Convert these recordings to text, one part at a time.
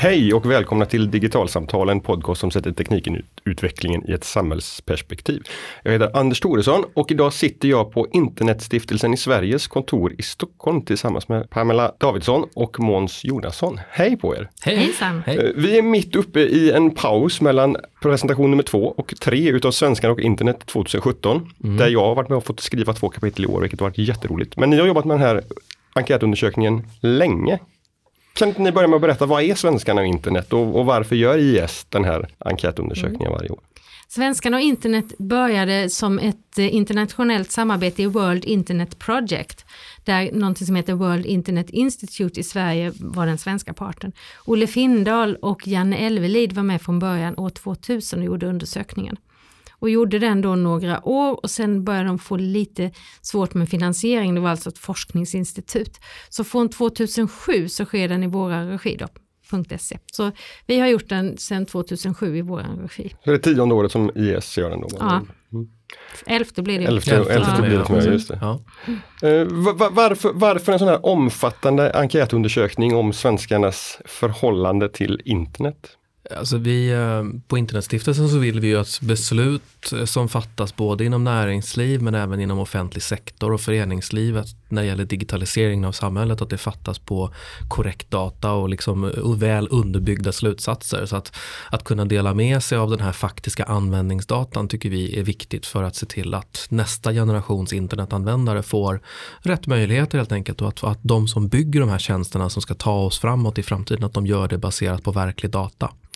Hej och välkomna till Digitalsamtal, en podcast som sätter tekniken utvecklingen i ett samhällsperspektiv. Jag heter Anders Thoresson och idag sitter jag på Internetstiftelsen i Sveriges kontor i Stockholm tillsammans med Pamela Davidsson och Måns Jonasson. Hej på er! Hej! Hejsan. Hej. Eh, vi är mitt uppe i en paus mellan presentation nummer två och tre utav Svenskan och internet 2017. Mm. Där jag har varit med och fått skriva två kapitel i år, vilket har varit jätteroligt. Men ni har jobbat med den här enkätundersökningen länge. Kan inte ni börja med att berätta, vad är Svenskarna och internet och, och varför gör IS den här enkätundersökningen mm. varje år? Svenskarna och internet började som ett eh, internationellt samarbete i World Internet Project, där någonting som heter World Internet Institute i Sverige var den svenska parten. Olle Findahl och Janne Elvelid var med från början år 2000 och gjorde undersökningen och gjorde den då några år och sen började de få lite svårt med finansiering. Det var alltså ett forskningsinstitut. Så från 2007 så sker den i våra regi då. .se. Så vi har gjort den sedan 2007 i vår regi. Så det är tionde året som IS gör den då? Ja. Mm. Elfte blir det. Elfte, elfte, elfte blir det, ja. just det. Ja. Uh, varför, varför en sån här omfattande enkätundersökning om svenskarnas förhållande till internet? Alltså vi, eh, på Internetstiftelsen så vill vi ju att beslut eh, som fattas både inom näringsliv men även inom offentlig sektor och föreningslivet när det gäller digitaliseringen av samhället att det fattas på korrekt data och liksom eh, väl underbyggda slutsatser. Så att, att kunna dela med sig av den här faktiska användningsdatan tycker vi är viktigt för att se till att nästa generations internetanvändare får rätt möjligheter helt enkelt och att, att de som bygger de här tjänsterna som ska ta oss framåt i framtiden att de gör det baserat på verklig data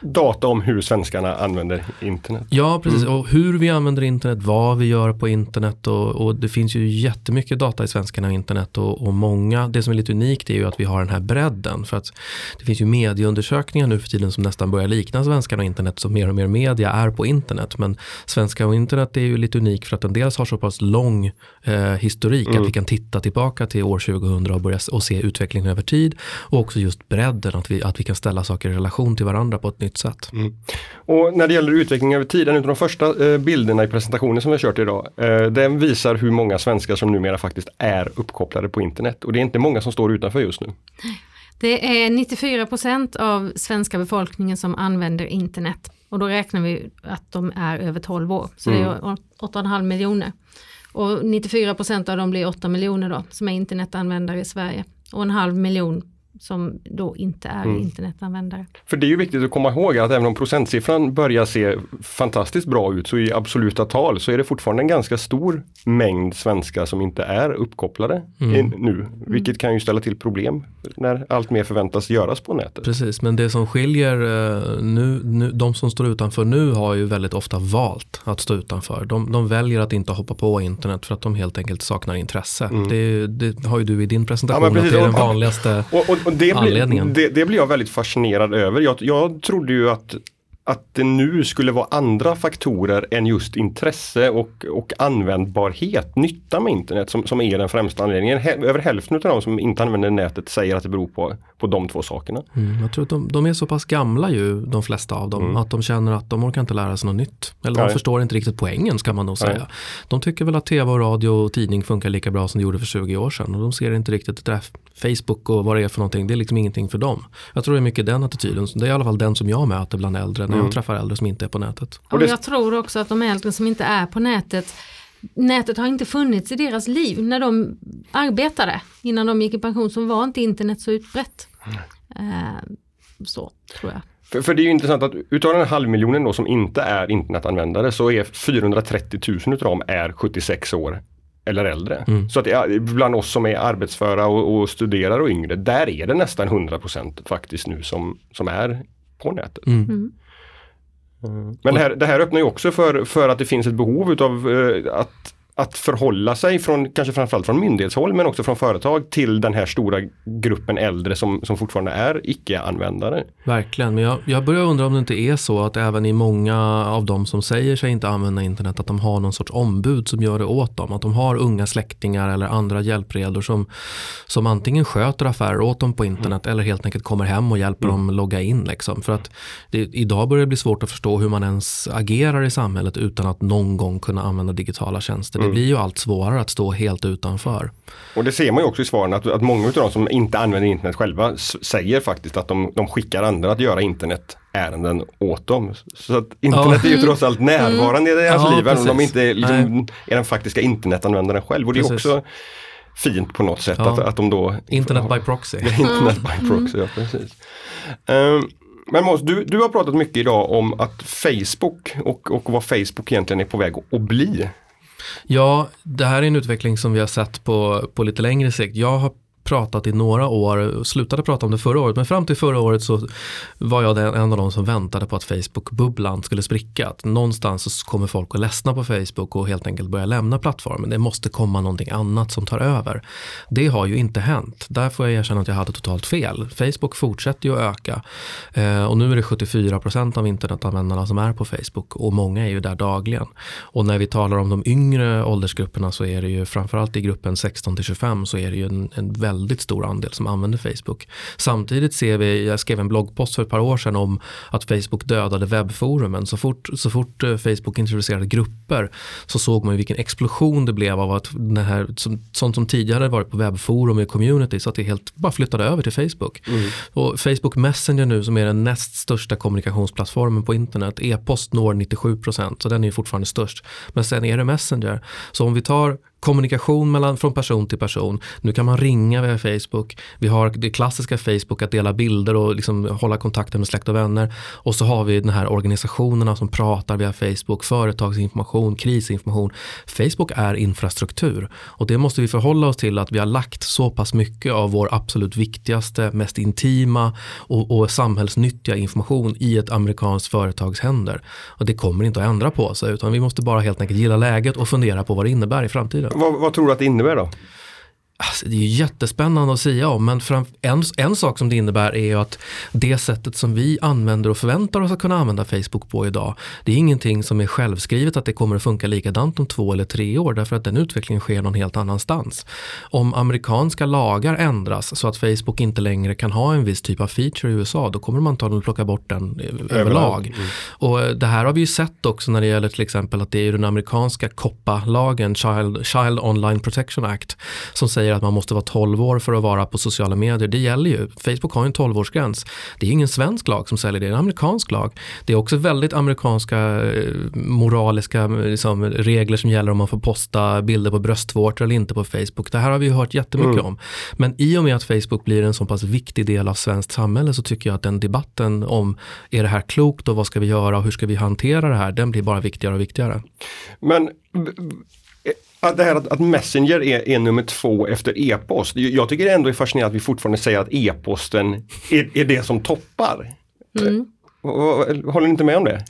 data om hur svenskarna använder internet. Ja, precis. Mm. Och hur vi använder internet, vad vi gör på internet och, och det finns ju jättemycket data i svenskarna och internet och, och, många, det som är lite unikt är ju att vi har den här bredden. För att det finns ju medieundersökningar nu för tiden som nästan börjar likna svenskarna och internet, så mer och mer media är på internet. Men svenska och internet är ju lite unik för att den dels har så pass lång eh, historik mm. att vi kan titta tillbaka till år 2000 och, börja, och se utvecklingen över tid. Och också just bredden, att vi, att vi kan ställa saker i relation till varandra på ett nytt sätt. Mm. Och när det gäller utveckling över tid, en av de första eh, bilderna i presentationen som vi har kört idag, eh, den visar hur många svenskar som numera faktiskt är uppkopplade på internet. Och det är inte många som står utanför just nu. Det är 94 procent av svenska befolkningen som använder internet. Och då räknar vi att de är över 12 år. Så mm. det är 8,5 miljoner. Och 94 procent av dem blir 8 miljoner då, som är internetanvändare i Sverige. Och en halv miljon som då inte är mm. internetanvändare. För det är ju viktigt att komma ihåg att även om procentsiffran börjar se fantastiskt bra ut så i absoluta tal så är det fortfarande en ganska stor mängd svenskar som inte är uppkopplade mm. nu. Vilket kan ju ställa till problem när allt mer förväntas göras på nätet. Precis, men det som skiljer eh, nu, nu de som står utanför nu har ju väldigt ofta valt att stå utanför. De, de väljer att inte hoppa på internet för att de helt enkelt saknar intresse. Mm. Det, det, har ju du i din presentation ja, precis, att det är den vanligaste och, och, och det anledningen. Blir, det, det blir jag väldigt fascinerad över. Jag, jag trodde ju att att det nu skulle vara andra faktorer än just intresse och, och användbarhet, nytta med internet som, som är den främsta anledningen. över hälften av de som inte använder nätet säger att det beror på, på de två sakerna. Mm, jag tror att de, de, är så pass gamla ju, de flesta av dem, mm. att de känner att de orkar inte lära sig något nytt. Eller de Nej. förstår inte riktigt poängen ska man nog säga. Nej. De tycker väl att tv och radio och tidning funkar lika bra som det gjorde för 20 år sedan och de ser inte riktigt det Facebook och vad det är för någonting, det är liksom ingenting för dem. Jag tror det är mycket den attityden, det är i alla fall den som jag möter bland äldre när jag mm. träffar äldre som inte är på nätet. Och jag tror också att de äldre som inte är på nätet nätet har inte funnits i deras liv när de arbetade innan de gick i pension så var inte internet så utbrett. Mm. Eh, så tror jag. För, för, det är ju intressant att utav den här halvmiljonen då som inte är internetanvändare så är 430 000 utav dem är 76 år eller äldre. Mm. Så att bland oss som är arbetsföra och, och studerar och yngre, där är det nästan 100% faktiskt nu som, som är på nätet. Mm. Mm. Men det här, det här öppnar ju också för, för att det finns ett behov utav eh, att att förhålla sig från, kanske framförallt från myndighetshåll men också från företag till den här stora gruppen äldre som, som fortfarande är icke-användare. Verkligen, men jag, jag börjar undra om det inte är så att även i många av de som säger sig inte använda internet att de har någon sorts ombud som gör det åt dem. Att de har unga släktingar eller andra hjälpredor som, som antingen sköter affärer åt dem på internet mm. eller helt enkelt kommer hem och hjälper mm. dem logga in. Liksom. För att det, idag börjar det bli svårt att förstå hur man ens agerar i samhället utan att någon gång kunna använda digitala tjänster Det blir ju allt svårare att stå helt utanför. Och det ser man ju också i svaren att, att många av de som inte använder internet själva säger faktiskt att de, de skickar andra att göra internetärenden åt dem. Så att internet är ju trots allt närvarande i deras Ja, liv även om de inte är, liksom, är den faktiska internetanvändaren själv. Och det är Precis. också fint på något sätt Ja. att, att de då Internet by proxy. Internet by proxy, ja precis. Ehm, men Måns, du, du har pratat mycket idag om att Facebook och, och vad Facebook egentligen är på väg att bli. Ja, det här är en utveckling som vi har sett på, på lite längre sikt. Jag har pratat i några år, slutade prata om det förra året, men fram till förra året så var jag den, en av de som väntade på att Facebook-bubblan skulle spricka. Att någonstans så kommer folk att ledsna på Facebook och helt enkelt börja lämna plattformen. Det måste komma någonting annat som tar över. Det har ju inte hänt. Där får jag erkänna att jag hade totalt fel. Facebook fortsätter ju att öka eh, och nu är det 74% av internetanvändarna som är på Facebook och många är ju där dagligen. Och när vi talar om de yngre åldersgrupperna så är det ju framförallt i gruppen 16 till 25 så är det ju en, en väldigt stor andel som använder Facebook. Samtidigt ser vi, jag skrev en bloggpost för ett par år sedan om att Facebook dödade webbforumen. Så fort, så fort eh, Facebook introducerade grupper så såg man vilken explosion det blev av att den här, sånt som tidigare varit på webbforum i community så att det helt bara flyttade över till Facebook. Och Facebook Messenger nu som är den näst största kommunikationsplattformen på internet, e-post når 97% så den är fortfarande störst. Men sen är det Messenger. Så om vi tar kommunikation mellan, från person till person. Nu kan man ringa via Facebook. Vi har det klassiska Facebook att dela bilder och liksom hålla kontakten med släkt och vänner. Och så har vi den här organisationerna som pratar via Facebook, företagsinformation, krisinformation. Facebook är infrastruktur och det måste vi förhålla oss till att vi har lagt så pass mycket av vår absolut viktigaste, mest intima och, och samhällsnyttiga information i ett amerikanskt företags händer. Och det kommer inte att ändra på sig utan vi måste bara helt enkelt gilla läget och fundera på vad det innebär i framtiden. Vad, vad tror du att det innebär då? Alltså, det är ju jättespännande att säga om, men en, en sak som det innebär är ju att det sättet som vi använder och förväntar oss att kunna använda Facebook på idag, det är ingenting som är självskrivet att det kommer att funka likadant om två eller tre år, därför att den utvecklingen sker någon helt annanstans. Om amerikanska lagar ändras så att Facebook inte längre kan ha en viss typ av feature i USA, då kommer man antagligen plocka bort den eh, överlag. Och eh, det här har vi ju sett också när det gäller till exempel att det är den amerikanska COPPA-lagen, Child, Child Online Protection Act, som säger att man måste vara 12 år för att vara på sociala medier. Det gäller ju. Facebook har ju en 12-årsgräns. Det är ingen svensk lag som säljer det, det är en amerikansk lag. Det är också väldigt amerikanska eh, moraliska eh, liksom, regler som gäller om man får posta bilder på bröstvårtor eller inte på Facebook. Det här har vi hört jättemycket om. Men i och med att Facebook blir en så pass viktig del av svenskt samhälle så tycker jag att den debatten om är det här klokt och vad ska vi göra och hur ska vi hantera det här, den blir bara viktigare och viktigare. Men att det här att, att Messenger är, är nummer två efter e-post. Jag tycker det ändå är fascinerande att vi fortfarande säger att e-posten är, är det som toppar. Mm. Och- Håller ni inte med om det?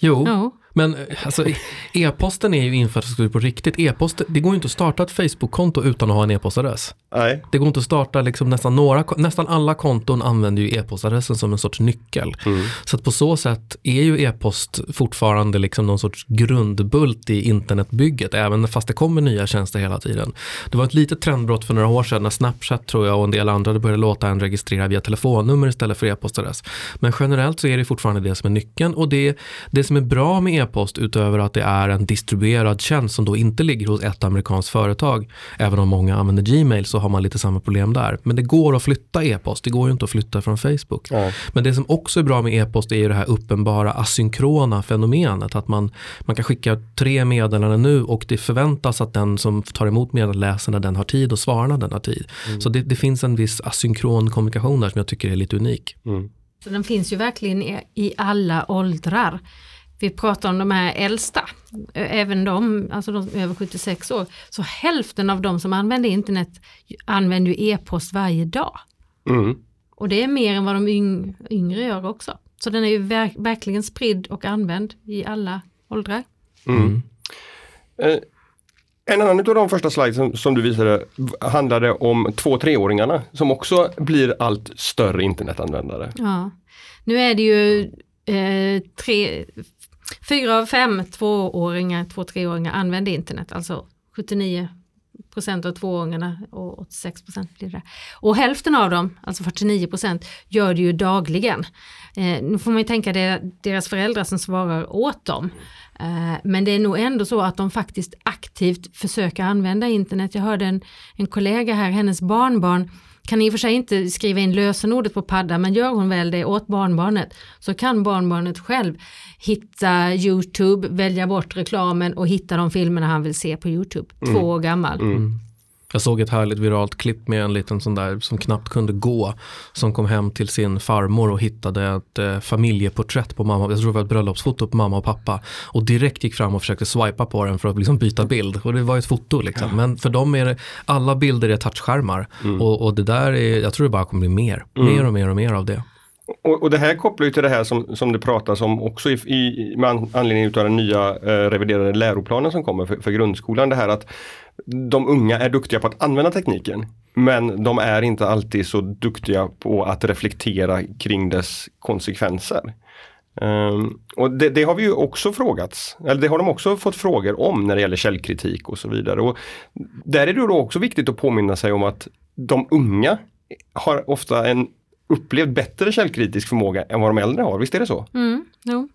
Jo, Ja. Men eh, alltså, e-posten är ju infrastruktur på riktigt. E-post, det går ju inte att starta ett Facebook-konto utan att ha en e-postadress. Nej. Det går inte att starta liksom nästan några, nästan alla konton använder ju e-postadressen som en sorts nyckel. Så att på så sätt är ju e-post fortfarande liksom någon sorts grundbult i internetbygget, även fast det kommer nya tjänster hela tiden. Det var ett litet trendbrott för några år sedan när Snapchat tror jag och en del andra började låta en registrera via telefonnummer istället för e-postadress. Men generellt så är det fortfarande det som är nyckeln och det, det som är bra med e-post utöver att det är en distribuerad tjänst som då inte ligger hos ett amerikanskt företag, även om många använder Gmail så har man lite samma problem där. Men det går att flytta e-post, det går ju inte att flytta från Facebook. Ja. Men det som också är bra med e-post är ju det här uppenbara asynkrona fenomenet. Att man, man kan skicka tre meddelanden nu och det förväntas att den som tar emot meddelandet när den har tid och svarar när den har tid. Så det, det finns en viss asynkron kommunikation där som jag tycker är lite unik. Mm. Så den finns ju verkligen i, i alla åldrar. Vi pratar om de här äldsta, även de, alltså de över 76 år. Så hälften av de som använder internet använder ju e-post varje dag. Mm. Och det är mer än vad de yng, yngre gör också. Så den är ju verk, verkligen spridd och använd i alla åldrar. Mm. Eh, En annan av de första slides som, som du visade handlade om två-treåringarna som också blir allt större internetanvändare. Ja. Nu är det ju eh, tre, fyra av fem tvååringar, två treåringar använder internet, alltså 79 procent av tvååringarna och 86 procent blir det. Och hälften av dem, alltså 49 procent, gör det ju dagligen. Eh, nu får man ju tänka det är deras föräldrar som svarar åt dem. Eh, men det är nog ändå så att de faktiskt aktivt försöker använda internet. Jag hörde en, en kollega här, hennes barnbarn kan i och för sig inte skriva in lösenordet på padda men gör hon väl det åt barnbarnet så kan barnbarnet själv hitta Youtube, välja bort reklamen och hitta de filmerna han vill se på Youtube. Två år gammal. Mm. Jag såg ett härligt viralt klipp med en liten sån där som knappt kunde gå. Som kom hem till sin farmor och hittade ett eh, familjeporträtt på mamma. Jag tror det var ett bröllopsfoto på mamma och pappa. Och direkt gick fram och försökte swipa på den för att liksom byta bild. Och det var ett foto liksom. Ja. Men för dem är det, alla bilder är touchskärmar. Mm. Och, och, det där är, jag tror det bara kommer bli mer. Mm. Mer och mer och mer av det. Och, och, det här kopplar ju till det här som, som det pratas om också i, i, med anledning av den nya eh, reviderade läroplanen som kommer för, för grundskolan. Det här att de unga är duktiga på att använda tekniken. Men de är inte alltid så duktiga på att reflektera kring dess konsekvenser. Um, och det, det, har vi ju också frågats, eller det har de också fått frågor om när det gäller källkritik och så vidare. Och där är det då också viktigt att påminna sig om att de unga har ofta en upplevd bättre källkritisk förmåga än vad de äldre har, visst är det så? Mm, jo.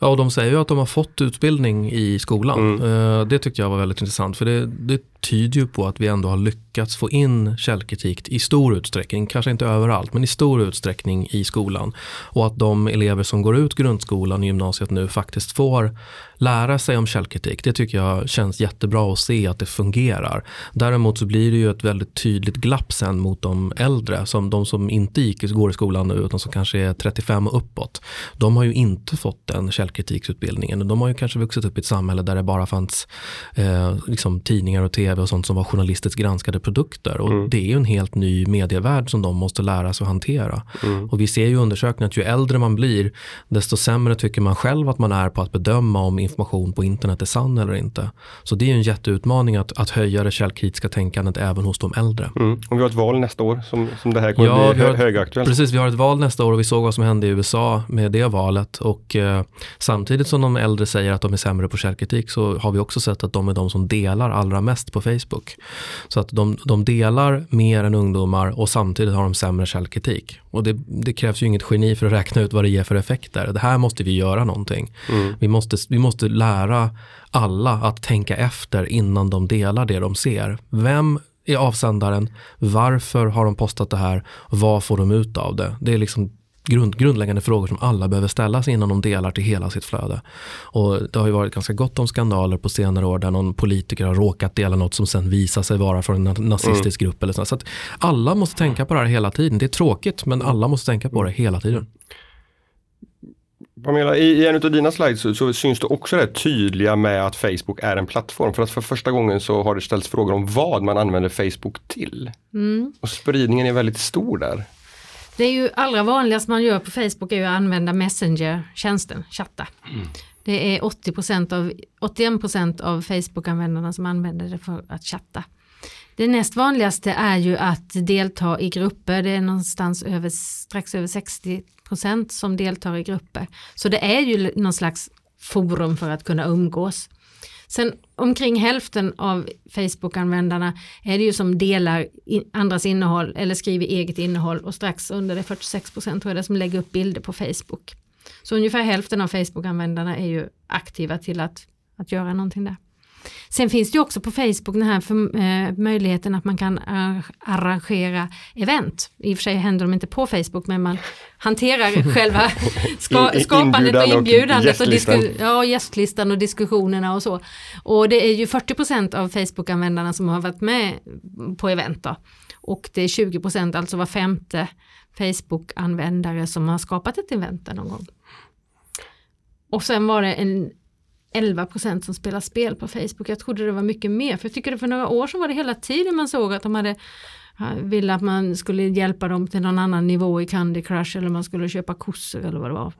Ja, och de säger ju att de har fått utbildning i skolan. Mm. Eh, det tyckte jag var väldigt intressant för det, det tyder ju på att vi ändå har lyckats lyckats få in källkritik i stor utsträckning, kanske inte överallt, men i stor utsträckning i skolan. Och att de elever som går ut grundskolan och gymnasiet nu faktiskt får lära sig om källkritik. Det tycker jag känns jättebra att se att det fungerar. Däremot så blir det ju ett väldigt tydligt glapp sen mot de äldre, som de som inte gick, går i skolan nu, utan som kanske är 35 och uppåt. De har ju inte fått den källkritiksutbildningen. De har ju kanske vuxit upp i ett samhälle där det bara fanns eh, liksom tidningar och tv och sånt som var journalistiskt granskade produkter. Och mm. Det är ju en helt ny medievärld som de måste lära sig att hantera. Mm. Och vi ser ju undersökningar att ju äldre man blir, desto sämre tycker man själv att man är på att bedöma om information på internet är sann eller inte. Så det är en jätteutmaning att, att höja det källkritiska tänkandet även hos de äldre. Mm. Och vi har ett val nästa år som, som det här kommer ja, bli hö högaktuellt. Precis, vi har ett val nästa år och vi såg vad som hände i USA med det valet. Och eh, samtidigt som de äldre säger att de är sämre på källkritik så har vi också sett att de är de som delar allra mest på Facebook. Så att de, de delar mer än ungdomar och samtidigt har de sämre källkritik. Och det, det, krävs ju inget geni för att räkna ut vad det ger för effekter. Det här måste vi göra någonting. Mm. Vi, måste, vi måste lära alla att tänka efter innan de delar det de ser. Vem är avsändaren? Varför har de postat det här? Vad får de ut av det? Det är liksom grund, grundläggande frågor som alla behöver ställa sig innan de delar till hela sitt flöde. Och det har ju varit ganska gott om skandaler på senare år där någon politiker har råkat dela något som sen visar sig vara från en nazistisk mm. grupp. Eller så. så att alla måste tänka på det här hela tiden. Det är tråkigt men alla måste tänka på det hela tiden. Pamela, i en av dina slides så, så, syns det också det tydliga med att Facebook är en plattform. För att för första gången så har det ställts frågor om vad man använder Facebook till. Mm. Och spridningen är väldigt stor där. Det är ju allra vanligast man gör på Facebook är ju att använda Messenger-tjänsten, chatta. Mm. Det är 80 av, 81 av Facebook-användarna som använder det för att chatta. Det näst vanligaste är ju att delta i grupper. Det är någonstans över, strax över 60% som deltar i grupper. Så det är ju någon slags forum för att kunna umgås. Sen omkring hälften av Facebook-användarna är det ju som delar andras innehåll eller skriver eget innehåll och strax under det 46 procent tror jag det som lägger upp bilder på Facebook. Så ungefär hälften av Facebook-användarna är ju aktiva till att, att göra någonting där. Sen finns det också på Facebook den här för, eh, möjligheten att man kan arrangera event. I och för sig händer de inte på Facebook men man hanterar själva ska, skapandet och inbjudandet och, gästlistan. och, ja, gästlistan och diskussionerna och så. Och det är ju 40% av Facebook-användarna som har varit med på event då. Och det är 20 alltså var femte Facebook-användare som har skapat ett event där någon gång. Och sen var det en 11 procent som spelar spel på Facebook. Jag trodde det var mycket mer, för jag tycker det för några år sedan var det hela tiden man såg att de hade ville att man skulle hjälpa dem till någon annan nivå i Candy Crush eller man skulle köpa kossor eller vad det var.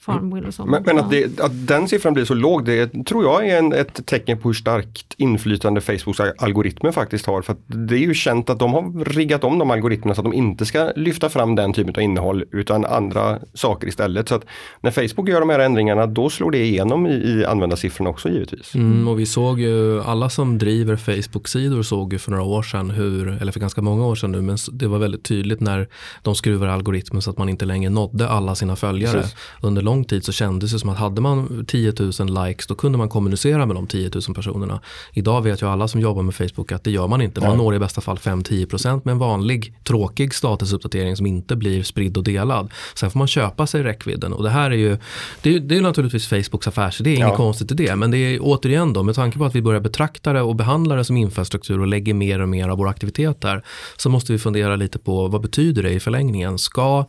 Farmville och så. Men, men att, det, att, den siffran blir så låg, det tror jag är en, ett tecken på hur starkt inflytande Facebooks algoritmer faktiskt har. För det är ju känt att de har riggat om de algoritmerna så att de inte ska lyfta fram den typen av innehåll utan andra saker istället. Så att när Facebook gör de här ändringarna då slår det igenom i, i användarsiffrorna också givetvis. Mm, och vi såg ju, alla som driver Facebook-sidor såg ju för några år sedan hur, eller för ganska många år sedan nu, men det var väldigt tydligt när de skruvar algoritmen så att man inte längre nådde alla sina följare. Precis. Under lång tid så kändes det som att hade man 10 000 likes då kunde man kommunicera med de 10 000 personerna. Idag vet ju alla som jobbar med Facebook att det gör man inte. Man når i bästa fall 5-10% med en vanlig tråkig statusuppdatering som inte blir spridd och delad. Sen får man köpa sig räckvidden och det här är ju, det är, det är naturligtvis Facebooks affärsidé, inget ja. konstigt i det. Men det är återigen då, med tanke på att vi börjar betrakta det och behandla det som infrastruktur och lägger mer och mer av vår aktivitet där, så måste vi fundera lite på vad betyder det i förlängningen? Ska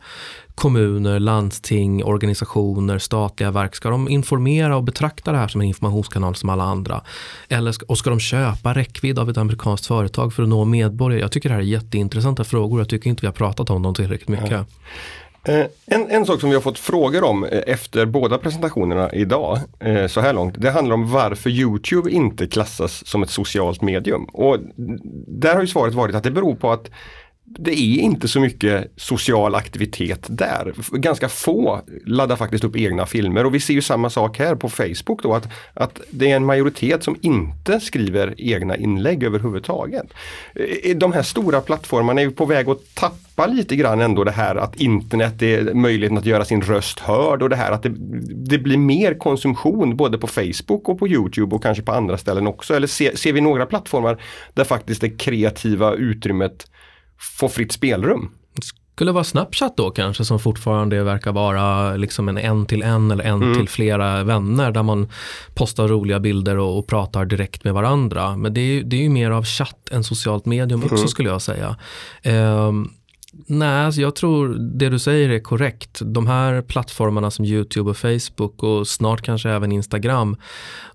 kommuner, landsting, organisationer, statliga verk, ska de informera och betrakta det här som en informationskanal som alla andra? Eller ska, och ska de köpa räckvidd av ett amerikanskt företag för att nå medborgare? Jag tycker det här är jätteintressanta frågor. Jag tycker inte vi har pratat om dem tillräckligt mycket. Ja. Eh, en, en sak som vi har fått frågor om eh, efter båda presentationerna idag, eh, så här långt, det handlar om varför Youtube inte klassas som ett socialt medium. Och där har ju svaret varit att det beror på att det är inte så mycket social aktivitet där. Ganska få laddar faktiskt upp egna filmer och vi ser ju samma sak här på Facebook då att, att det är en majoritet som inte skriver egna inlägg överhuvudtaget. Eh, eh, de här stora plattformarna är på väg att tappa lite grann ändå det här att internet är möjligheten att göra sin röst hörd och det här att det, det blir mer konsumtion både på Facebook och på Youtube och kanske på andra ställen också. Eller ser, ser vi några plattformar där faktiskt det kreativa utrymmet få fritt spelrum. Skulle vara Snapchat då kanske som fortfarande verkar vara liksom en en till en eller en mm. till flera vänner där man postar roliga bilder och, och pratar direkt med varandra. Men det är, det är ju mer av chatt än socialt medium också mm. skulle jag säga. Um, Nej, alltså jag tror det du säger är korrekt. De här plattformarna som YouTube och Facebook och snart kanske även Instagram,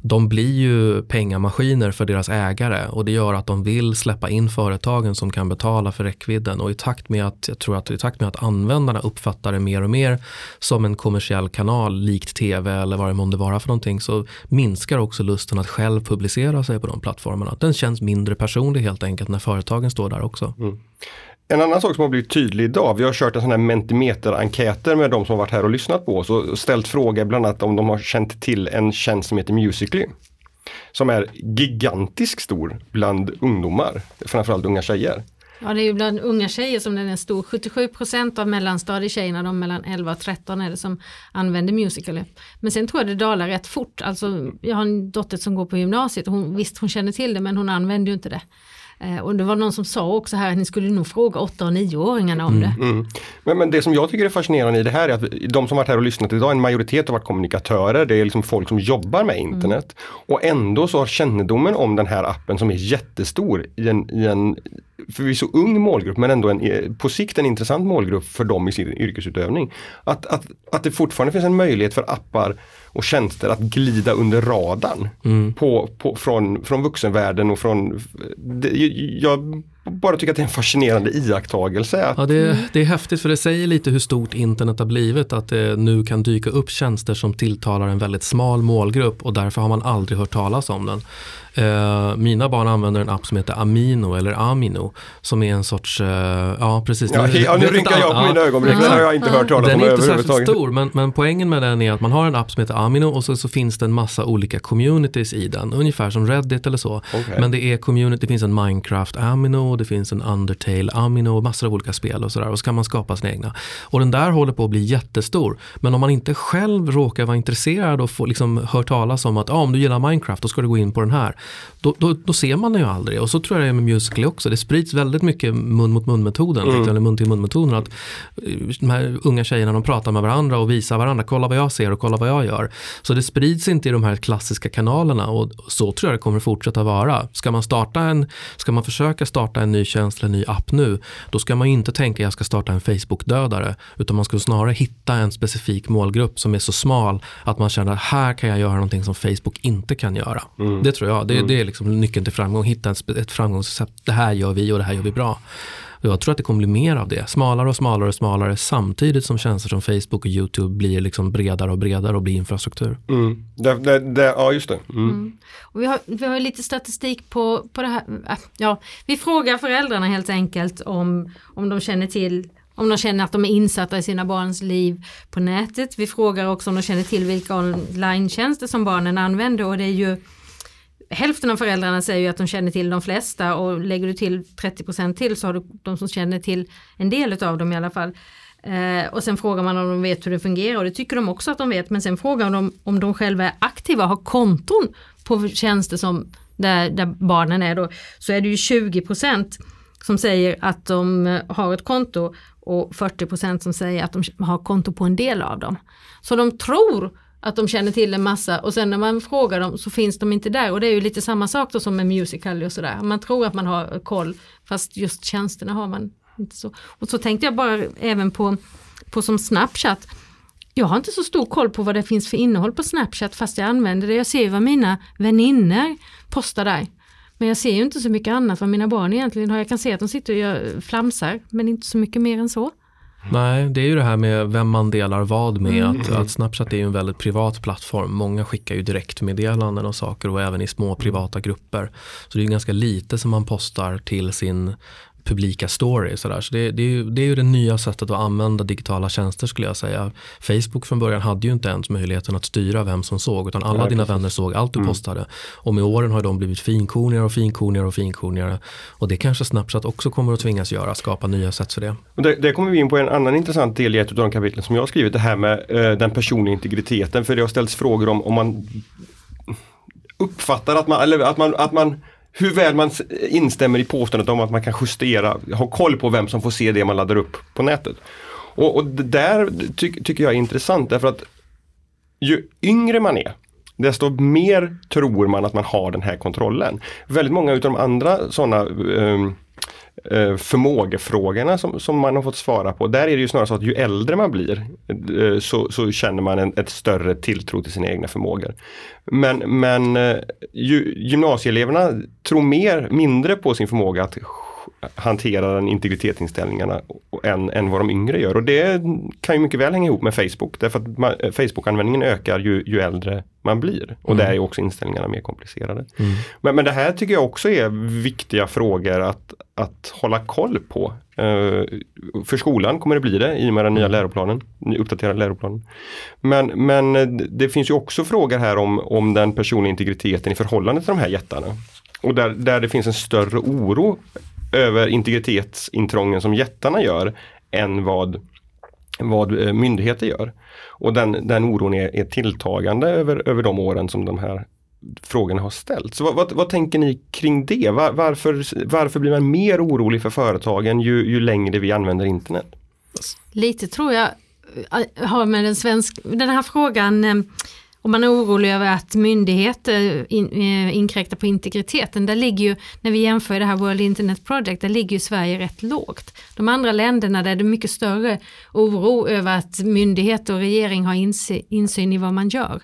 de blir ju pengamaskiner för deras ägare och det gör att de vill släppa in företagen som kan betala för räckvidden och i takt med att, jag tror att i takt med att användarna uppfattar det mer och mer som en kommersiell kanal likt tv eller vad det månde vara för någonting så minskar också lusten att själv publicera sig på de plattformarna. Den känns mindre personlig helt enkelt när företagen står där också. Mm. En annan sak som har blivit tydlig idag, vi har kört en sån här Mentimeter-enkäter med de som varit här och lyssnat på oss och ställt frågor bland annat om de har känt till en tjänst som heter Musically. Som är gigantiskt stor bland ungdomar, framförallt unga tjejer. Ja det är ju bland unga tjejer som den är stor. 77% av mellanstadietjejerna, de mellan 11 och 13 är det som använder Musical.ly. Men sen tror jag det dalar rätt fort. Alltså, jag har en dotter som går på gymnasiet och hon, visst hon känner till det men hon använder ju inte det. Eh, och det var någon som sa också här att ni skulle nog fråga 8 och 9-åringarna om det. Mm, mm. Men, men, det som jag tycker är fascinerande i det här är att de som varit här och lyssnat idag, en majoritet har varit kommunikatörer, det är liksom folk som jobbar med internet. Mm. Och ändå så har kännedomen om den här appen som är jättestor i en, i en förvisso ung målgrupp men ändå en, på sikt en intressant målgrupp för dem i sin yrkesutövning. Att, att, att det fortfarande finns en möjlighet för appar och tjänster att glida under radarn mm. på, på, från, från vuxenvärlden och från... Det, jag bara tycker att det är en fascinerande iakttagelse. Att... Ja, det, det, är häftigt för det säger lite hur stort internet har blivit. Att det nu kan dyka upp tjänster som tilltalar en väldigt smal målgrupp och därför har man aldrig hört talas om den. Uh, mina barn använder en app som heter Amino eller Amino som är en sorts, uh, ja precis. Ja, nu, ja, nu rynkar jag på ja. mina ögonbryn, den har jag inte hört talas om Den är inte särskilt stor men, men poängen med den är att man har en app som heter Amino och så, så finns det en massa olika communities i den, ungefär som Reddit eller så. Okay. Men det är community, det finns en Minecraft Amino, det finns en Undertale Amino och massor av olika spel och sådär och så kan man skapa sina egna. Och den där håller på att bli jättestor. Men om man inte själv råkar vara intresserad och få liksom hör talas om att ah, om du gillar Minecraft då ska du gå in på den här då, då, då, ser man den ju aldrig. Och så tror jag det är med Musical.ly också. Det sprids väldigt mycket mun mot mun-metoden, mm. eller mun till mun-metoden. Att eh, de här unga tjejerna de pratar med varandra och visar varandra, kolla vad jag ser och kolla vad jag gör. Så det sprids inte i de här klassiska kanalerna och så tror jag det kommer fortsätta vara. Ska man, starta en, ska man försöka starta en ny tjänst eller en ny app nu, då ska man inte tänka jag ska starta en Facebook-dödare, utan man ska snarare hitta en specifik målgrupp som är så smal att man känner att här kan jag göra någonting som Facebook inte kan göra. Mm. Det tror jag. Det, mm. det är liksom nyckeln till framgång. Hitta ett, ett framgångsrecept. Det här gör vi och det här gör vi bra. Och jag tror att det kommer bli mer av det. Smalare och smalare och smalare samtidigt som tjänster som Facebook och YouTube blir liksom bredare och bredare och blir infrastruktur. Mm. Det, det, det, ja, just det. Mm. Mm. Och vi, har, vi har lite statistik på, på det här. Äh, ja, vi frågar föräldrarna helt enkelt om, om de känner till om de känner att de är insatta i sina barns liv på nätet. Vi frågar också om de känner till vilka online som barnen använder och det är ju hälften av föräldrarna säger ju att de känner till de flesta och lägger du till 30% till så har du de som känner till en del av dem i alla fall. Eh, och sen frågar man om de vet hur det fungerar och det tycker de också att de vet men sen frågar de om de själva är aktiva och har konton på tjänster som där, där barnen är då. Så är det ju 20% som säger att de eh, har ett konto och 40% som säger att de har konto på en del av dem. Så de tror att de känner till en massa och sen när man frågar dem så finns de inte där och det är ju lite samma sak då som med Musical.ly och sådär. Man tror att man har koll fast just tjänsterna har man inte så. Och så tänkte jag bara även på, på som Snapchat. Jag har inte så stor koll på vad det finns för innehåll på Snapchat fast jag använder det. Jag ser vad mina vänner postar där. Men jag ser ju inte så mycket annat vad mina barn egentligen har. Jag kan se att de sitter och gör flamsar men inte så mycket mer än så. Nej, det är ju det här med vem man delar vad med. Mm. Att, att, Snapchat är ju en väldigt privat plattform. Många skickar ju direktmeddelanden och saker och även i små privata grupper. Så det är ganska lite som man postar till sin publika story. Så, så det, det, är ju, det är ju det nya sättet att använda digitala tjänster skulle jag säga. Facebook från början hade ju inte ens möjligheten att styra vem som såg utan alla ja, dina vänner såg allt du mm. postade. Och med åren har de blivit finkornigare och finkornigare och finkornigare. Och det kanske Snapchat också kommer att tvingas göra, skapa nya sätt för det. det. Det kommer vi in på en annan intressant del i ett av de kapitlen som jag har skrivit, det här med eh, den personliga integriteten. För det har ställts frågor om om man uppfattar att man, eller att man, att man hur väl man instämmer i påståendet om att man kan justera, ha koll på vem som får se det man laddar upp på nätet. Och, och det där ty tycker jag är intressant därför att ju yngre man är, desto mer tror man att man har den här kontrollen. Väldigt många utav de andra sådana um, ehm, förmågefrågorna som, som man har fått svara på. Där är det ju snarare så att ju äldre man blir eh, så, så känner man en ett större tilltro till sina egna förmågor. Men, men eh, ju, gymnasieeleverna tror mer, mindre på sin förmåga att hantera den integritetsinställningarna än, än vad de yngre gör. Och det kan ju mycket väl hänga ihop med Facebook. Därför att Facebook-användningen ökar ju, ju äldre man blir. Och mm. där är också inställningarna mer komplicerade. Mm. Men, men det här tycker jag också är viktiga frågor att, att hålla koll på. Uh, för skolan kommer det bli det i och med den nya mm. läroplanen, uppdaterade läroplanen. Men, men det finns ju också frågor här om, om den personliga integriteten i förhållande till de här jättarna. Och där, där det finns en större oro över integritetsintrången som jättarna gör än vad, vad eh, myndigheter gör. Och den, den oron är, är tilltagande över, över de åren som de här frågorna har ställts. Vad, vad, vad, tänker ni kring det? Var, varför, varför blir man mer orolig för företagen ju, ju längre vi använder internet? Lite tror jag eh, har med den svenska, den här frågan eh, om man är orolig över att myndigheter eh, in, inkräktar på integriteten, där ligger ju, när vi jämför det här World Internet Project, där ligger ju Sverige rätt lågt. De andra länderna där det är mycket större oro över att myndigheter och regering har insyn i vad man gör.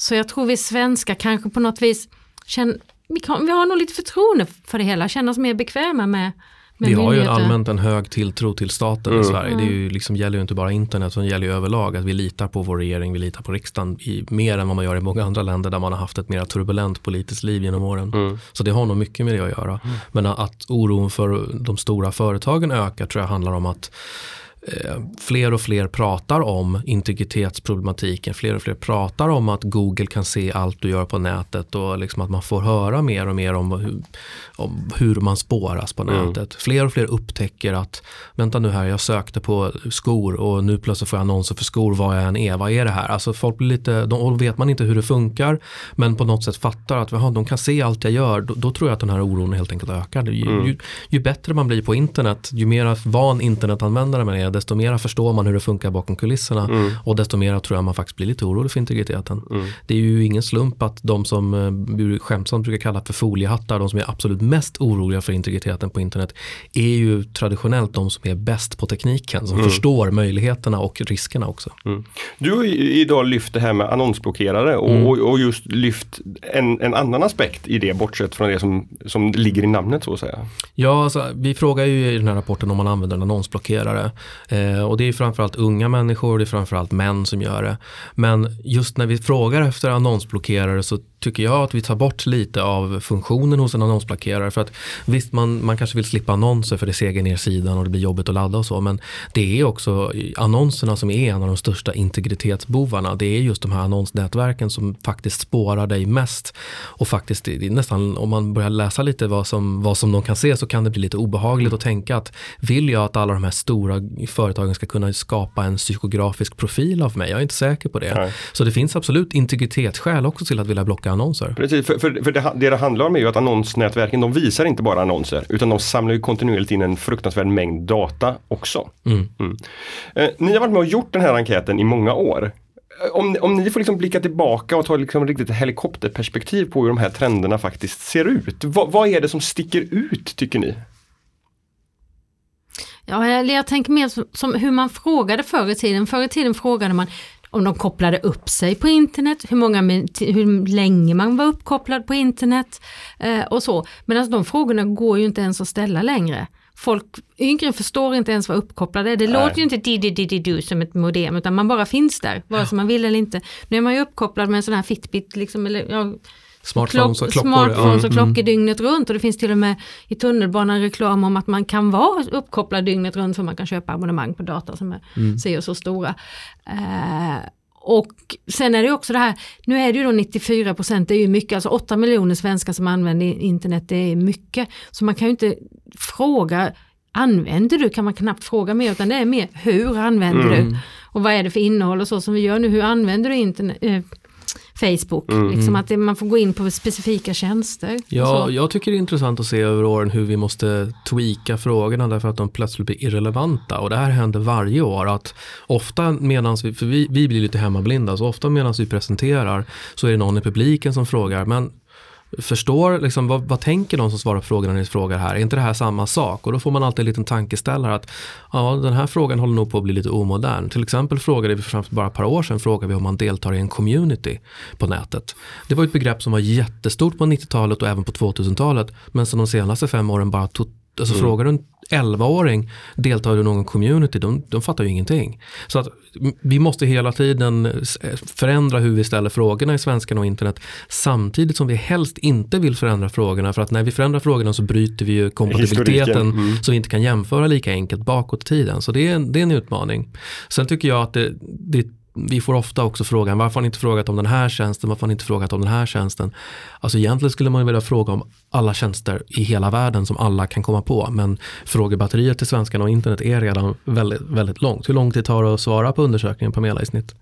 Så jag tror vi svenskar kanske på något vis känner, vi, kan, vi har nog lite förtroende för det hela, känner oss mer bekväma med vi har ju allmänt en hög tilltro till staten mm. i Sverige. Det är ju liksom, gäller ju inte bara internet, utan det gäller ju överlag att vi litar på vår regering, vi litar på riksdagen i, mer än vad man gör i många andra länder där man har haft ett mer turbulent politiskt liv genom åren. Mm. Så det har nog mycket med det att göra. Mm. Men att oron för de stora företagen ökar tror jag handlar om att Eh, fler och fler pratar om integritetsproblematiken. Fler och fler pratar om att Google kan se allt du gör på nätet och liksom att man får höra mer och mer om hur, om hur man spåras på mm. nätet. Fler och fler upptäcker att vänta nu här, jag sökte på skor och nu plötsligt får jag annonser för skor vad jag än är. Vad är det här? Alltså folk blir lite, då vet man inte hur det funkar men på något sätt fattar att aha, de kan se allt jag gör. Då, då tror jag att den här oron helt enkelt ökar. Ju, mm. ju, ju, bättre man blir på internet, ju mer van internetanvändare man är med, desto mer förstår man hur det funkar bakom kulisserna mm. och desto mer tror jag man faktiskt blir lite orolig för integriteten. Mm. Det är ju ingen slump att de som eh, skämtsamt brukar kalla för foliehattar, de som är absolut mest oroliga för integriteten på internet, är ju traditionellt de som är bäst på tekniken, som mm. förstår möjligheterna och riskerna också. Mm. Du har idag lyft det här med annonsblockerare och, mm. och, och just lyft en, en, annan aspekt i det, bortsett från det som, som ligger i namnet så att säga. Ja, alltså, vi frågar ju i den här rapporten om man använder en annonsblockerare. Eh, och det är framförallt unga människor, det är framförallt män som gör det. Men just när vi frågar efter annonsblockerare så tycker jag att vi tar bort lite av funktionen hos en annonsblockerare. För att visst, man, man kanske vill slippa annonser för det segar ner sidan och det blir jobbigt att ladda och så. Men det är också annonserna som är en av de största integritetsbovarna. Det är just de här annonsnätverken som faktiskt spårar dig mest. Och faktiskt, nästan om man börjar läsa lite vad som, vad som de kan se så kan det bli lite obehagligt att tänka att vill jag att alla de här stora företagen ska kunna skapa en psykografisk profil av mig? Jag är inte säker på det. Nej. Så det finns absolut integritetsskäl också till att vilja blocka annonser. Precis, för, för, för det, det, det handlar om är ju att annonsnätverken de visar inte bara annonser utan de samlar ju kontinuerligt in en fruktansvärd mängd data också. Mm. Mm. Eh, ni har varit med och gjort den här enkäten i många år. Eh, om, om ni får liksom blicka tillbaka och ta liksom riktigt helikopterperspektiv på hur de här trenderna faktiskt ser ut. Va, vad är det som sticker ut tycker ni? Ja, jag, jag tänker mer som, som, hur man frågade förr i tiden. Förr i tiden frågade man om de kopplade upp sig på internet, hur, många, hur länge man var uppkopplad på internet eh, och så. Men alltså de frågorna går ju inte ens att ställa längre. Folk, yngre förstår inte ens vad uppkopplade är. Det Nej. låter ju inte di di di du som ett modem utan man bara finns där, vare sig man vill eller inte. Nu är man ju uppkopplad med en sån här Fitbit, liksom, eller, ja, Smartphones och klockor. Smartphones och klockor mm. dygnet runt och det finns till och med i tunnelbanan reklam om att man kan vara uppkopplad dygnet runt för man kan köpa abonnemang på data som är mm. så, så stora. Uh, och sen är det också det här, nu är det ju då 94 procent, det är ju mycket, alltså 8 miljoner svenskar som använder internet, det är mycket. Så man kan ju inte fråga, använder du, kan man knappt fråga mer, utan det är mer hur använder mm. du? Och vad är det för innehåll och så som vi gör nu, hur använder du internet? Facebook. Mm. Liksom att det, man får gå in på specifika tjänster. Ja, jag tycker det är intressant att se över åren hur vi måste tweaka frågorna därför att de plötsligt blir irrelevanta. Och det här händer varje år. att Ofta medan vi, för vi, vi blir lite hemmablinda, så ofta medan vi presenterar så är det någon i publiken som frågar, men förstår, liksom, vad, vad, tänker de som svarar på frågorna när ni frågar här? Är inte det här samma sak? Och då får man alltid en liten tankeställare att ja, den här frågan håller nog på att bli lite omodern. Till exempel frågade vi för bara ett par år sedan frågade vi om man deltar i en community på nätet. Det var ett begrepp som var jättestort på 90-talet och även på 2000-talet men som de senaste fem åren bara totalt Alltså mm. frågar du en 11-åring, deltar du i någon community, de, de fattar ju ingenting. Så att vi måste hela tiden förändra hur vi ställer frågorna i svenskan och internet samtidigt som vi helst inte vill förändra frågorna för att när vi förändrar frågorna så bryter vi ju kompatibiliteten mm. så vi inte kan jämföra lika enkelt bakåt i tiden. Så det är, det är en utmaning. Sen tycker jag att det, det vi får ofta också frågan varför har ni inte frågat om den här tjänsten, varför har ni inte frågat om den här tjänsten. Alltså egentligen skulle man vilja fråga om alla tjänster i hela världen som alla kan komma på. Men frågebatteriet till svenskarna och internet är redan väldigt, väldigt långt. Hur lång tid tar det att svara på undersökningen Pamela i snitt?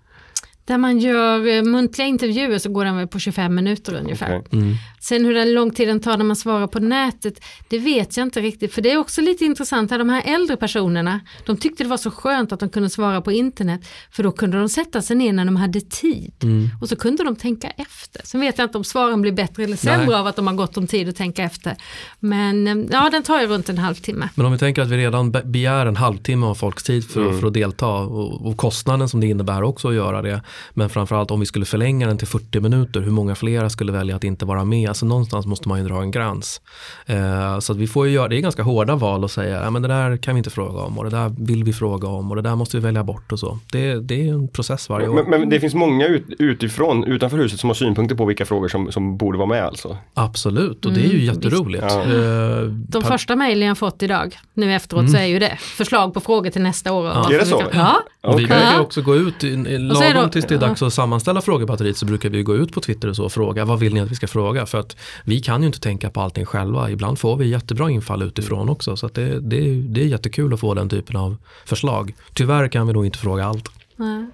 Där man gör eh, muntliga intervjuer så går den väl på 25 minuter ungefär. Okay. Mm. Sen hur lång tid den tar när man svarar på nätet, det vet jag inte riktigt. För det är också lite intressant, här, de här äldre personerna, de tyckte det var så skönt att de kunde svara på internet. För då kunde de sätta sig ner när de hade tid. Mm. Och så kunde de tänka efter. Sen vet jag inte om svaren blir bättre eller sämre Nej. av att de har gått om tid att tänka efter. Men eh, ja, den tar ju runt en halvtimme. Men om vi tänker att vi redan begär en halvtimme av folks tid för, mm. för att delta och, och kostnaden som det innebär också att göra det. Men framförallt om vi skulle förlänga den till 40 minuter, hur många flera skulle välja att inte vara med? Alltså någonstans måste man ju dra en gräns. Eh, så att vi får ju göra, det är ganska hårda val att säga, ja men det där kan vi inte fråga om och det där vill vi fråga om och det där måste vi välja bort och så. Det, det är en process varje år. Men, men det finns många ut, utifrån, utanför huset som har synpunkter på vilka frågor som, som borde vara med alltså? Absolut, och det är ju mm, jätteroligt. Ja. Eh, De första mejlen jag fått idag, nu efteråt mm. så är ju det förslag på frågor till nästa år. Ja. Är det så? Ja. Och vi brukar också gå ut, lagom tills det är dags att sammanställa frågebatteriet så brukar vi gå ut på Twitter och så och fråga vad vill ni att vi ska fråga? För att vi kan ju inte tänka på allting själva. Ibland får vi jättebra infall utifrån också. Så det, det, det är jättekul att få den typen av förslag. Tyvärr kan vi nog inte fråga allt. Mm.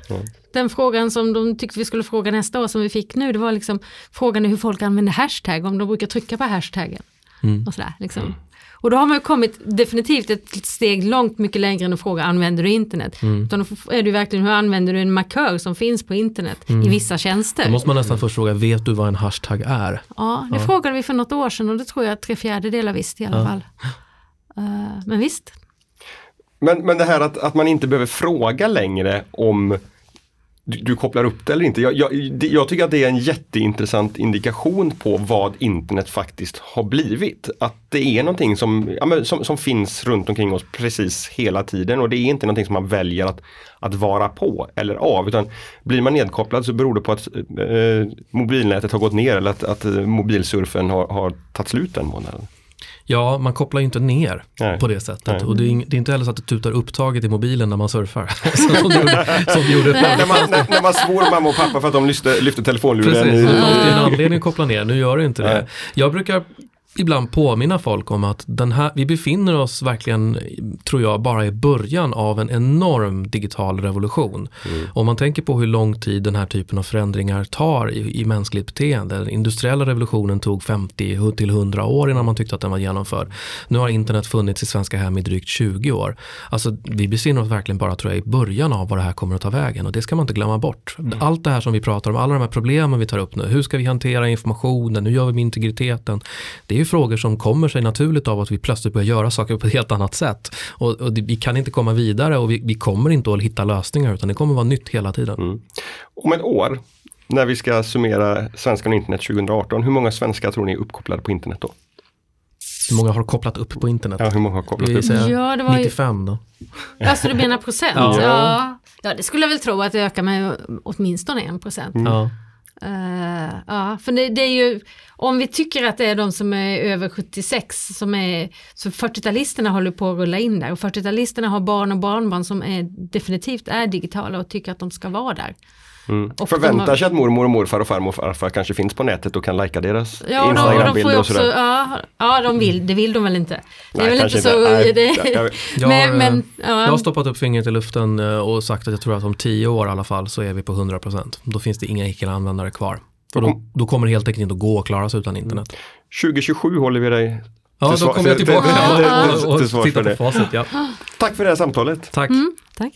Den frågan som de tyckte vi skulle fråga nästa år som vi fick nu, det var liksom frågan hur folk använder hashtag, om de brukar trycka på hashtaggen. Mm. Och sådär, liksom. Och då har man ju kommit definitivt ett steg långt mycket längre än att fråga använder du internet? Mm. Utan då är det ju verkligen hur använder du en markör som finns på internet i vissa tjänster? Då måste man nästan först fråga, vet du vad en hashtag är? Ja, det Ja. frågade vi för något år sedan och det tror jag att tre fjärdedelar visste i alla Ja. fall. Eh, men visst, Men, men det här att, att man inte behöver fråga längre om du, du kopplar upp det eller inte. Jag, jag, det- jag tycker att det är en jätteintressant indikation på vad internet faktiskt har blivit. Att det är någonting som, ja, men, som, som finns runt omkring oss precis hela tiden och det är inte någonting som man väljer att, att vara på eller av. Utan blir man nedkopplad så beror det på att eh, eh mobilnätet har gått ner eller att, att eh, mobilsurfen har, har tagit slut den månaden. Ja, man kopplar ju inte ner Nej. på det sättet. Nej. Och det är, det är inte heller så att det tutar upptaget i mobilen när man surfar. som det gjorde, som det gjorde när, man, när, när man svor mamma och pappa för att de lyfte, lyfte telefonluren. Precis, det ju en anledning att koppla ner, nu gör det inte det. Nej. Jag brukar ibland påminna folk om att den här, vi befinner oss verkligen, tror jag, bara i början av en enorm digital revolution. Om man tänker på hur lång tid den här typen av förändringar tar i, i mänskligt beteende. Den industriella revolutionen tog 50 till 100 år innan man tyckte att den var genomförd. Nu har internet funnits i svenska hem i drygt 20 år. Alltså vi befinner oss verkligen bara tror jag i början av vad det här kommer att ta vägen och det ska man inte glömma bort. Allt det här som vi pratar om, alla de här problemen vi tar upp nu, hur ska vi hantera informationen, hur gör vi med integriteten? Det är ju frågor som kommer sig naturligt av att vi plötsligt börjar göra saker på ett helt annat sätt. Och, och det, vi kan inte komma vidare och vi, vi kommer inte att hitta lösningar utan det kommer vara nytt hela tiden. Mm. Om ett år, när vi ska summera Svenskan och internet 2018, hur många svenskar tror ni är uppkopplade på internet då? Hur många har kopplat upp på internet? Ja, hur många har kopplat upp? Ja, det var ju- 95 då. alltså du menar procent? Ja. Ja. Ja. det skulle jag väl tro att det ökar med åtminstone en procent. Ja. Uh, ja, för det, det är ju, om vi tycker att det är de som är över 76 som är, så 40-talisterna håller på att rulla in där och 40-talisterna har barn och barnbarn som är, definitivt är digitala och tycker att de ska vara där. Mm. Och Förväntar de har- sig att mormor och morfar och farmor och farfar kanske finns på nätet och kan lajka deras Ja, och och Instagram-bilder och sådär. ja, ja, de vill, det vill de väl inte. Det är Nej, väl inte kanske så, Nej, det, jag- men, har, men, ja. jag har stoppat upp fingret i luften eh, och sagt att jag tror att om 10 år i alla fall så är vi på 100%. Då finns det inga icke-användare kvar. Och då, då kommer det helt enkelt inte att gå att klara sig utan internet. 2027 håller vi dig Ja, då kommer jag till- tillbaka till- till- och, till- och, till svar och för tittar på facit. Ja. Tack för det här samtalet. Tack. Mm, tack.